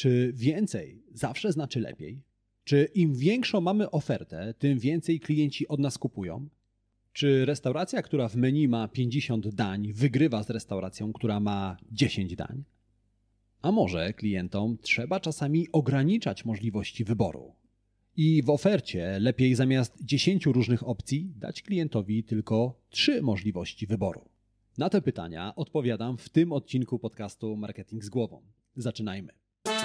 Czy więcej zawsze znaczy lepiej? Czy im większą mamy ofertę, tym więcej klienci od nas kupują? Czy restauracja, która w menu ma 50 dań, wygrywa z restauracją, która ma 10 dań? A może klientom trzeba czasami ograniczać możliwości wyboru? I w ofercie lepiej zamiast 10 różnych opcji dać klientowi tylko 3 możliwości wyboru. Na te pytania odpowiadam w tym odcinku podcastu Marketing z głową. Zaczynajmy.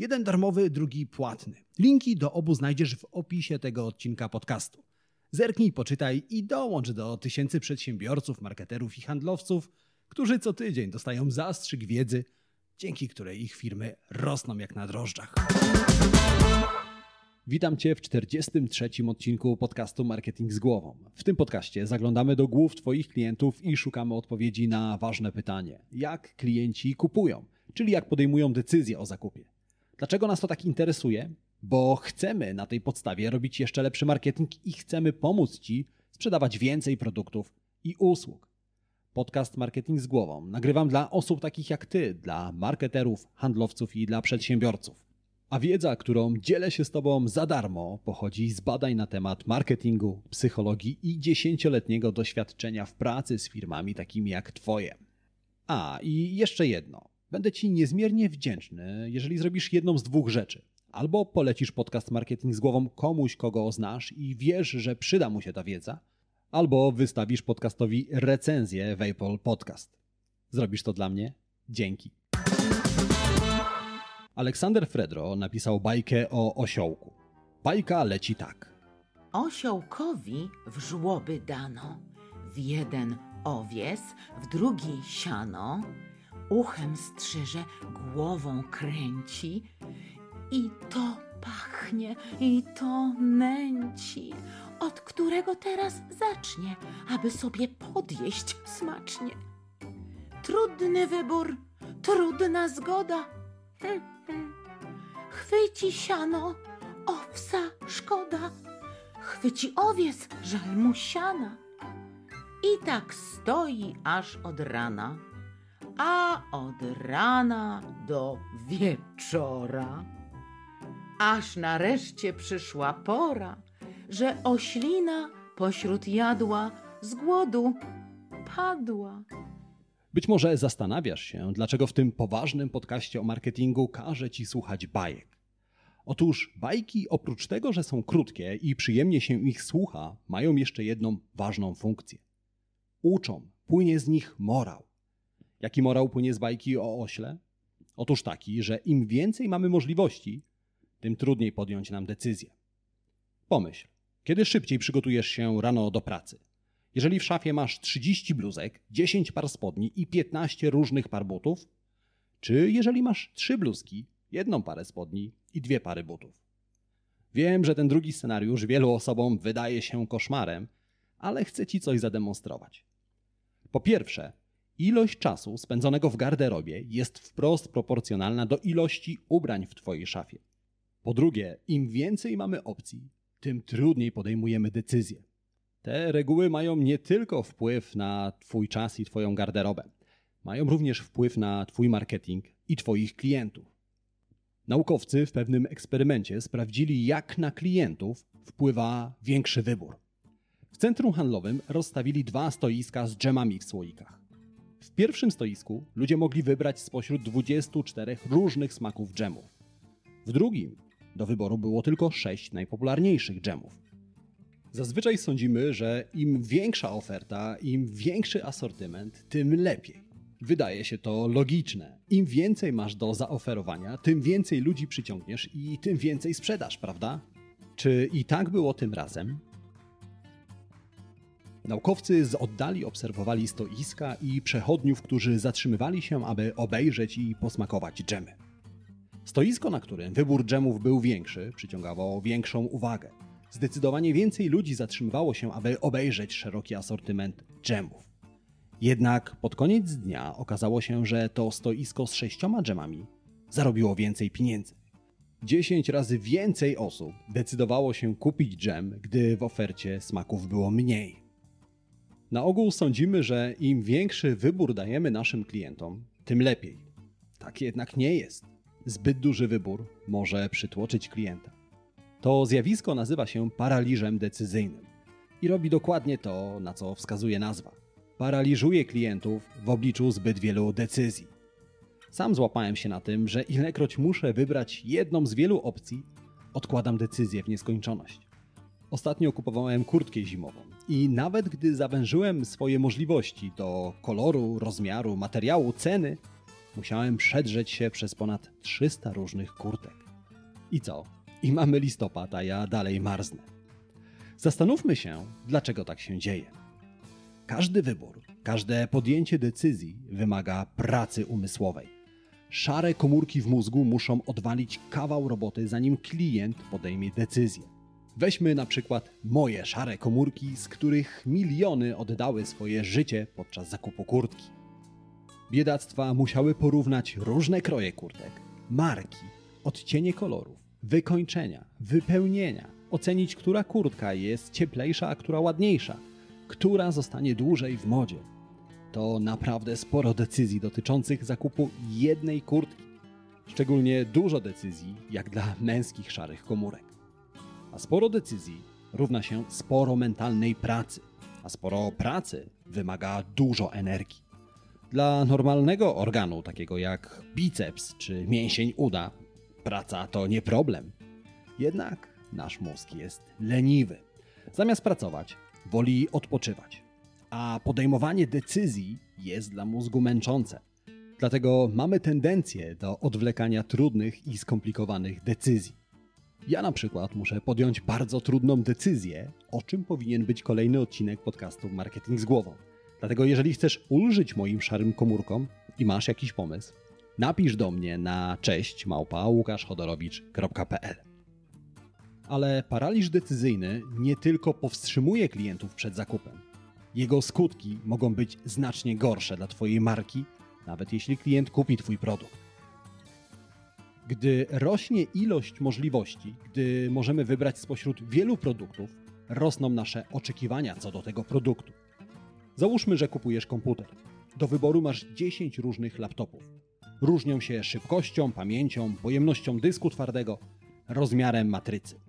Jeden darmowy, drugi płatny. Linki do obu znajdziesz w opisie tego odcinka podcastu. Zerknij, poczytaj i dołącz do tysięcy przedsiębiorców, marketerów i handlowców, którzy co tydzień dostają zastrzyk wiedzy, dzięki której ich firmy rosną jak na drożdżach. Witam Cię w 43. odcinku podcastu Marketing z Głową. W tym podcaście zaglądamy do głów Twoich klientów i szukamy odpowiedzi na ważne pytanie: jak klienci kupują, czyli jak podejmują decyzje o zakupie. Dlaczego nas to tak interesuje? Bo chcemy na tej podstawie robić jeszcze lepszy marketing i chcemy pomóc Ci sprzedawać więcej produktów i usług. Podcast Marketing z Głową nagrywam dla osób takich jak Ty, dla marketerów, handlowców i dla przedsiębiorców. A wiedza, którą dzielę się z Tobą za darmo, pochodzi z badań na temat marketingu, psychologii i dziesięcioletniego doświadczenia w pracy z firmami takimi jak Twoje. A i jeszcze jedno. Będę Ci niezmiernie wdzięczny, jeżeli zrobisz jedną z dwóch rzeczy. Albo polecisz podcast Marketing z głową komuś, kogo znasz i wiesz, że przyda mu się ta wiedza, albo wystawisz podcastowi recenzję w Apple Podcast. Zrobisz to dla mnie? Dzięki. Aleksander Fredro napisał bajkę o osiołku. Bajka leci tak. Osiołkowi w żłoby dano, w jeden owies, w drugi siano, uchem strzyże, głową kręci i to pachnie, i to nęci. Od którego teraz zacznie, aby sobie podjeść smacznie? Trudny wybór, trudna zgoda. Chwyci siano, owsa szkoda. Chwyci owiec, żal mu siana. I tak stoi aż od rana, a od rana do wieczora. Aż nareszcie przyszła pora, że oślina pośród jadła z głodu padła. Być może zastanawiasz się, dlaczego w tym poważnym podcaście o marketingu każę ci słuchać bajek. Otóż bajki, oprócz tego, że są krótkie i przyjemnie się ich słucha, mają jeszcze jedną ważną funkcję. Uczą, płynie z nich morał. Jaki morał płynie z bajki o ośle? Otóż taki, że im więcej mamy możliwości, tym trudniej podjąć nam decyzję. Pomyśl, kiedy szybciej przygotujesz się rano do pracy? Jeżeli w szafie masz 30 bluzek, 10 par spodni i 15 różnych par butów, czy jeżeli masz 3 bluzki, jedną parę spodni i dwie pary butów. Wiem, że ten drugi scenariusz wielu osobom wydaje się koszmarem, ale chcę Ci coś zademonstrować. Po pierwsze, ilość czasu spędzonego w garderobie jest wprost proporcjonalna do ilości ubrań w Twojej szafie. Po drugie, im więcej mamy opcji, tym trudniej podejmujemy decyzje. Te reguły mają nie tylko wpływ na Twój czas i Twoją garderobę, mają również wpływ na Twój marketing i Twoich klientów. Naukowcy w pewnym eksperymencie sprawdzili, jak na klientów wpływa większy wybór. W centrum handlowym rozstawili dwa stoiska z dżemami w słoikach. W pierwszym stoisku ludzie mogli wybrać spośród 24 różnych smaków dżemów. W drugim do wyboru było tylko 6 najpopularniejszych dżemów. Zazwyczaj sądzimy, że im większa oferta, im większy asortyment, tym lepiej. Wydaje się to logiczne. Im więcej masz do zaoferowania, tym więcej ludzi przyciągniesz i tym więcej sprzedasz, prawda? Czy i tak było tym razem? Naukowcy z oddali obserwowali stoiska i przechodniów, którzy zatrzymywali się, aby obejrzeć i posmakować dżemy. Stoisko, na którym wybór dżemów był większy, przyciągało większą uwagę. Zdecydowanie więcej ludzi zatrzymywało się, aby obejrzeć szeroki asortyment dżemów. Jednak pod koniec dnia okazało się, że to stoisko z sześcioma dżemami zarobiło więcej pieniędzy. 10 razy więcej osób decydowało się kupić dżem, gdy w ofercie smaków było mniej. Na ogół sądzimy, że im większy wybór dajemy naszym klientom, tym lepiej. Tak jednak nie jest. Zbyt duży wybór może przytłoczyć klienta. To zjawisko nazywa się paraliżem decyzyjnym i robi dokładnie to, na co wskazuje nazwa. Paraliżuje klientów w obliczu zbyt wielu decyzji. Sam złapałem się na tym, że ilekroć muszę wybrać jedną z wielu opcji, odkładam decyzję w nieskończoność. Ostatnio kupowałem kurtkę zimową i nawet gdy zawężyłem swoje możliwości do koloru, rozmiaru, materiału, ceny, musiałem przedrzeć się przez ponad 300 różnych kurtek. I co? I mamy listopad, a ja dalej marznę. Zastanówmy się, dlaczego tak się dzieje. Każdy wybór, każde podjęcie decyzji wymaga pracy umysłowej. Szare komórki w mózgu muszą odwalić kawał roboty, zanim klient podejmie decyzję. Weźmy na przykład moje szare komórki, z których miliony oddały swoje życie podczas zakupu kurtki. Biedactwa musiały porównać różne kroje kurtek, marki, odcienie kolorów, wykończenia, wypełnienia, ocenić, która kurtka jest cieplejsza, a która ładniejsza, która zostanie dłużej w modzie. To naprawdę sporo decyzji dotyczących zakupu jednej kurtki. Szczególnie dużo decyzji, jak dla męskich szarych komórek. A sporo decyzji równa się sporo mentalnej pracy, a sporo pracy wymaga dużo energii. Dla normalnego organu, takiego jak biceps czy mięsień uda, praca to nie problem. Jednak nasz mózg jest leniwy. Zamiast pracować, woli odpoczywać. A podejmowanie decyzji jest dla mózgu męczące. Dlatego mamy tendencję do odwlekania trudnych i skomplikowanych decyzji. Ja na przykład muszę podjąć bardzo trudną decyzję, o czym powinien być kolejny odcinek podcastu Marketing z głową. Dlatego jeżeli chcesz ulżyć moim szarym komórkom i masz jakiś pomysł, napisz do mnie na cześć małpa Ale paraliż decyzyjny nie tylko powstrzymuje klientów przed zakupem. Jego skutki mogą być znacznie gorsze dla Twojej marki, nawet jeśli klient kupi Twój produkt. Gdy rośnie ilość możliwości, gdy możemy wybrać spośród wielu produktów, rosną nasze oczekiwania co do tego produktu. Załóżmy, że kupujesz komputer. Do wyboru masz 10 różnych laptopów. Różnią się szybkością, pamięcią, pojemnością dysku twardego, rozmiarem matrycy.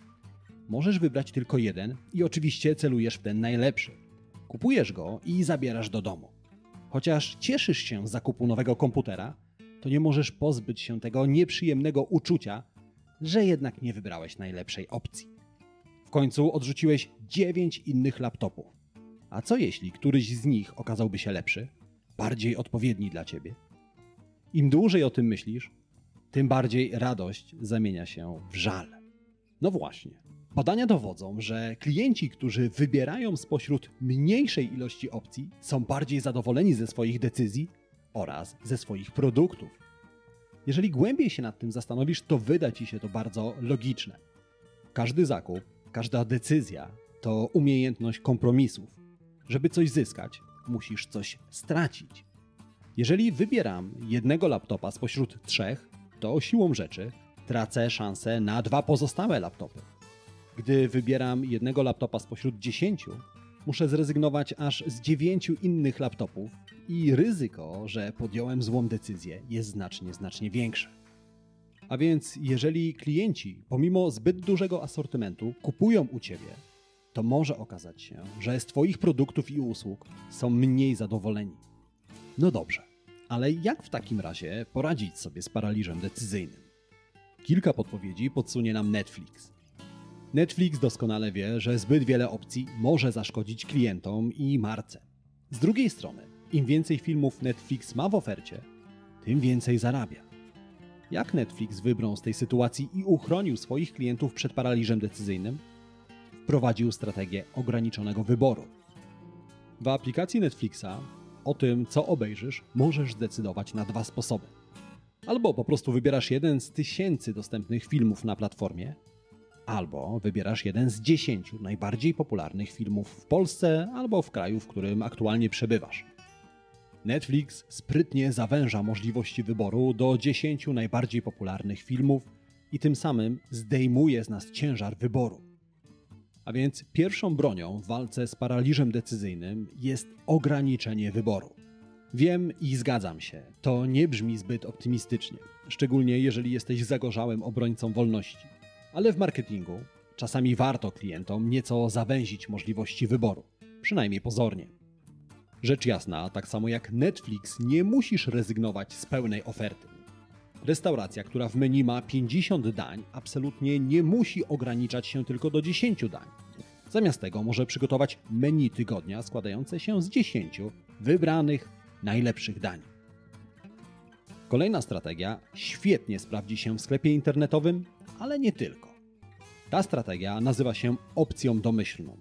Możesz wybrać tylko jeden i oczywiście celujesz w ten najlepszy. Kupujesz go i zabierasz do domu. Chociaż cieszysz się z zakupu nowego komputera, to nie możesz pozbyć się tego nieprzyjemnego uczucia, że jednak nie wybrałeś najlepszej opcji. W końcu odrzuciłeś 9 innych laptopów. A co jeśli któryś z nich okazałby się lepszy, bardziej odpowiedni dla ciebie? Im dłużej o tym myślisz, tym bardziej radość zamienia się w żal. No właśnie. Badania dowodzą, że klienci, którzy wybierają spośród mniejszej ilości opcji, są bardziej zadowoleni ze swoich decyzji oraz ze swoich produktów. Jeżeli głębiej się nad tym zastanowisz, to wyda ci się to bardzo logiczne. Każdy zakup, każda decyzja to umiejętność kompromisów. Żeby coś zyskać, musisz coś stracić. Jeżeli wybieram jednego laptopa spośród trzech, to siłą rzeczy tracę szansę na dwa pozostałe laptopy. Gdy wybieram jednego laptopa spośród dziesięciu, muszę zrezygnować aż z dziewięciu innych laptopów i ryzyko, że podjąłem złą decyzję jest znacznie, znacznie większe. A więc jeżeli klienci, pomimo zbyt dużego asortymentu, kupują u Ciebie, to może okazać się, że z Twoich produktów i usług są mniej zadowoleni. No dobrze, ale jak w takim razie poradzić sobie z paraliżem decyzyjnym? Kilka podpowiedzi podsunie nam Netflix. Netflix doskonale wie, że zbyt wiele opcji może zaszkodzić klientom i marce. Z drugiej strony, im więcej filmów Netflix ma w ofercie, tym więcej zarabia. Jak Netflix wybrał z tej sytuacji i uchronił swoich klientów przed paraliżem decyzyjnym? Wprowadził strategię ograniczonego wyboru. W aplikacji Netflixa o tym, co obejrzysz, możesz zdecydować na dwa sposoby. Albo po prostu wybierasz jeden z tysięcy dostępnych filmów na platformie, albo wybierasz jeden z dziesięciu najbardziej popularnych filmów w Polsce albo w kraju, w którym aktualnie przebywasz. Netflix sprytnie zawęża możliwości wyboru do dziesięciu najbardziej popularnych filmów i tym samym zdejmuje z nas ciężar wyboru. A więc pierwszą bronią w walce z paraliżem decyzyjnym jest ograniczenie wyboru. Wiem i zgadzam się, to nie brzmi zbyt optymistycznie, szczególnie jeżeli jesteś zagorzałym obrońcą wolności. Ale w marketingu czasami warto klientom nieco zawęzić możliwości wyboru, przynajmniej pozornie. Rzecz jasna, tak samo jak Netflix, nie musisz rezygnować z pełnej oferty. Restauracja, która w menu ma 50 dań, absolutnie nie musi ograniczać się tylko do 10 dań. Zamiast tego może przygotować menu tygodnia składające się z 10 wybranych, najlepszych dań. Kolejna strategia świetnie sprawdzi się w sklepie internetowym, ale nie tylko. Ta strategia nazywa się opcją domyślną.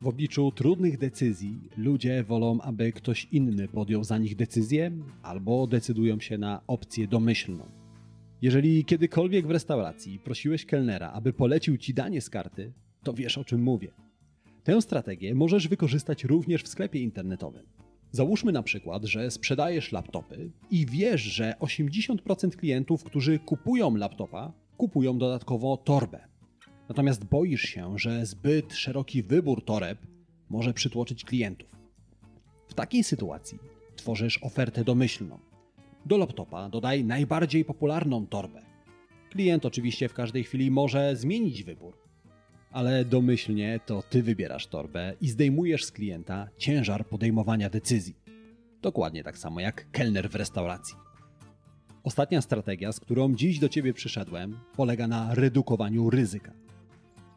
W obliczu trudnych decyzji ludzie wolą, aby ktoś inny podjął za nich decyzję, albo decydują się na opcję domyślną. Jeżeli kiedykolwiek w restauracji prosiłeś kelnera, aby polecił ci danie z karty, to wiesz o czym mówię. Tę strategię możesz wykorzystać również w sklepie internetowym. Załóżmy na przykład, że sprzedajesz laptopy i wiesz, że 80% klientów, którzy kupują laptopa, kupują dodatkowo torbę. Natomiast boisz się, że zbyt szeroki wybór toreb może przytłoczyć klientów. W takiej sytuacji tworzysz ofertę domyślną. Do laptopa dodaj najbardziej popularną torbę. Klient oczywiście w każdej chwili może zmienić wybór, ale domyślnie to ty wybierasz torbę i zdejmujesz z klienta ciężar podejmowania decyzji. Dokładnie tak samo jak kelner w restauracji. Ostatnia strategia, z którą dziś do ciebie przyszedłem, polega na redukowaniu ryzyka.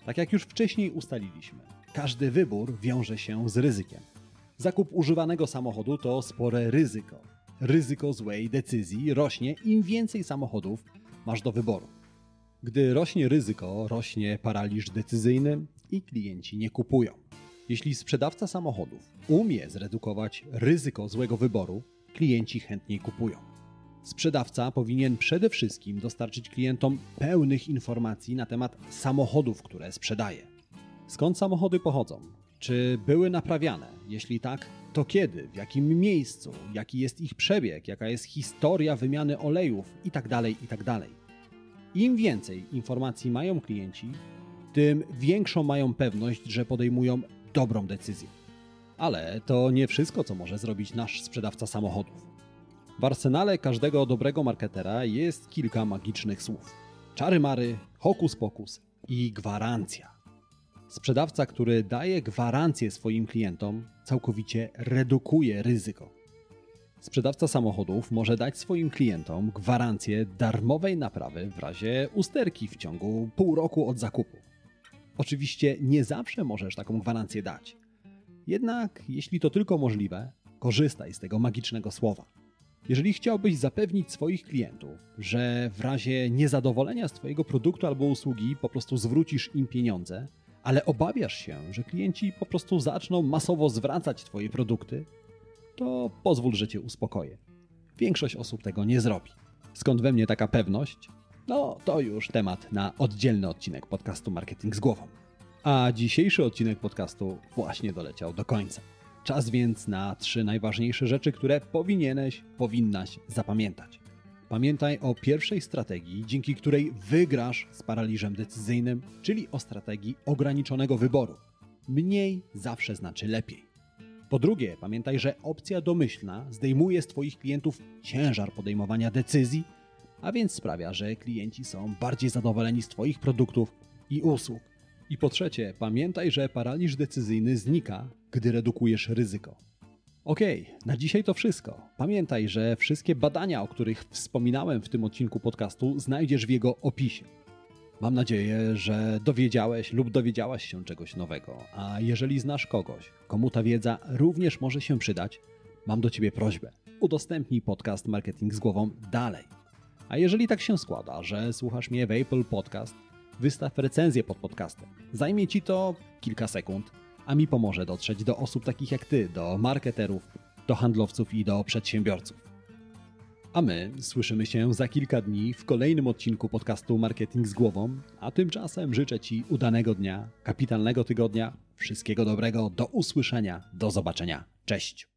Tak jak już wcześniej ustaliliśmy, każdy wybór wiąże się z ryzykiem. Zakup używanego samochodu to spore ryzyko. Ryzyko złej decyzji rośnie im więcej samochodów masz do wyboru. Gdy rośnie ryzyko, rośnie paraliż decyzyjny i klienci nie kupują. Jeśli sprzedawca samochodów umie zredukować ryzyko złego wyboru, klienci chętniej kupują. Sprzedawca powinien przede wszystkim dostarczyć klientom pełnych informacji na temat samochodów, które sprzedaje. Skąd samochody pochodzą? Czy były naprawiane? Jeśli tak, to kiedy, w jakim miejscu, jaki jest ich przebieg, jaka jest historia wymiany olejów itd. itd. Im więcej informacji mają klienci, tym większą mają pewność, że podejmują dobrą decyzję. Ale to nie wszystko, co może zrobić nasz sprzedawca samochodów. W arsenale każdego dobrego marketera jest kilka magicznych słów. Czary mary, hokus pokus i gwarancja. Sprzedawca, który daje gwarancję swoim klientom, całkowicie redukuje ryzyko. Sprzedawca samochodów może dać swoim klientom gwarancję darmowej naprawy w razie usterki w ciągu pół roku od zakupu. Oczywiście nie zawsze możesz taką gwarancję dać. Jednak, jeśli to tylko możliwe, korzystaj z tego magicznego słowa. Jeżeli chciałbyś zapewnić swoich klientów, że w razie niezadowolenia z Twojego produktu albo usługi po prostu zwrócisz im pieniądze, ale obawiasz się, że klienci po prostu zaczną masowo zwracać Twoje produkty, to pozwól, że Cię uspokoję. Większość osób tego nie zrobi. Skąd we mnie taka pewność? No, to już temat na oddzielny odcinek podcastu Marketing z głową. A dzisiejszy odcinek podcastu właśnie doleciał do końca. Czas więc na trzy najważniejsze rzeczy, które powinieneś, powinnaś zapamiętać. Pamiętaj o pierwszej strategii, dzięki której wygrasz z paraliżem decyzyjnym, czyli o strategii ograniczonego wyboru. Mniej zawsze znaczy lepiej. Po drugie, pamiętaj, że opcja domyślna zdejmuje z Twoich klientów ciężar podejmowania decyzji, a więc sprawia, że klienci są bardziej zadowoleni z Twoich produktów i usług. I po trzecie, pamiętaj, że paraliż decyzyjny znika, gdy redukujesz ryzyko. Ok, na dzisiaj to wszystko. Pamiętaj, że wszystkie badania, o których wspominałem w tym odcinku podcastu, znajdziesz w jego opisie. Mam nadzieję, że dowiedziałeś lub dowiedziałaś się czegoś nowego, a jeżeli znasz kogoś, komu ta wiedza również może się przydać, mam do Ciebie prośbę. Udostępnij podcast Marketing z głową dalej. A jeżeli tak się składa, że słuchasz mnie w Apple Podcast, wystaw recenzję pod podcastem. Zajmie Ci to kilka sekund, a mi pomoże dotrzeć do osób takich jak Ty, do marketerów, do handlowców i do przedsiębiorców. A my słyszymy się za kilka dni w kolejnym odcinku podcastu Marketing z Głową. A tymczasem życzę Ci udanego dnia, kapitalnego tygodnia, wszystkiego dobrego, do usłyszenia, do zobaczenia. Cześć!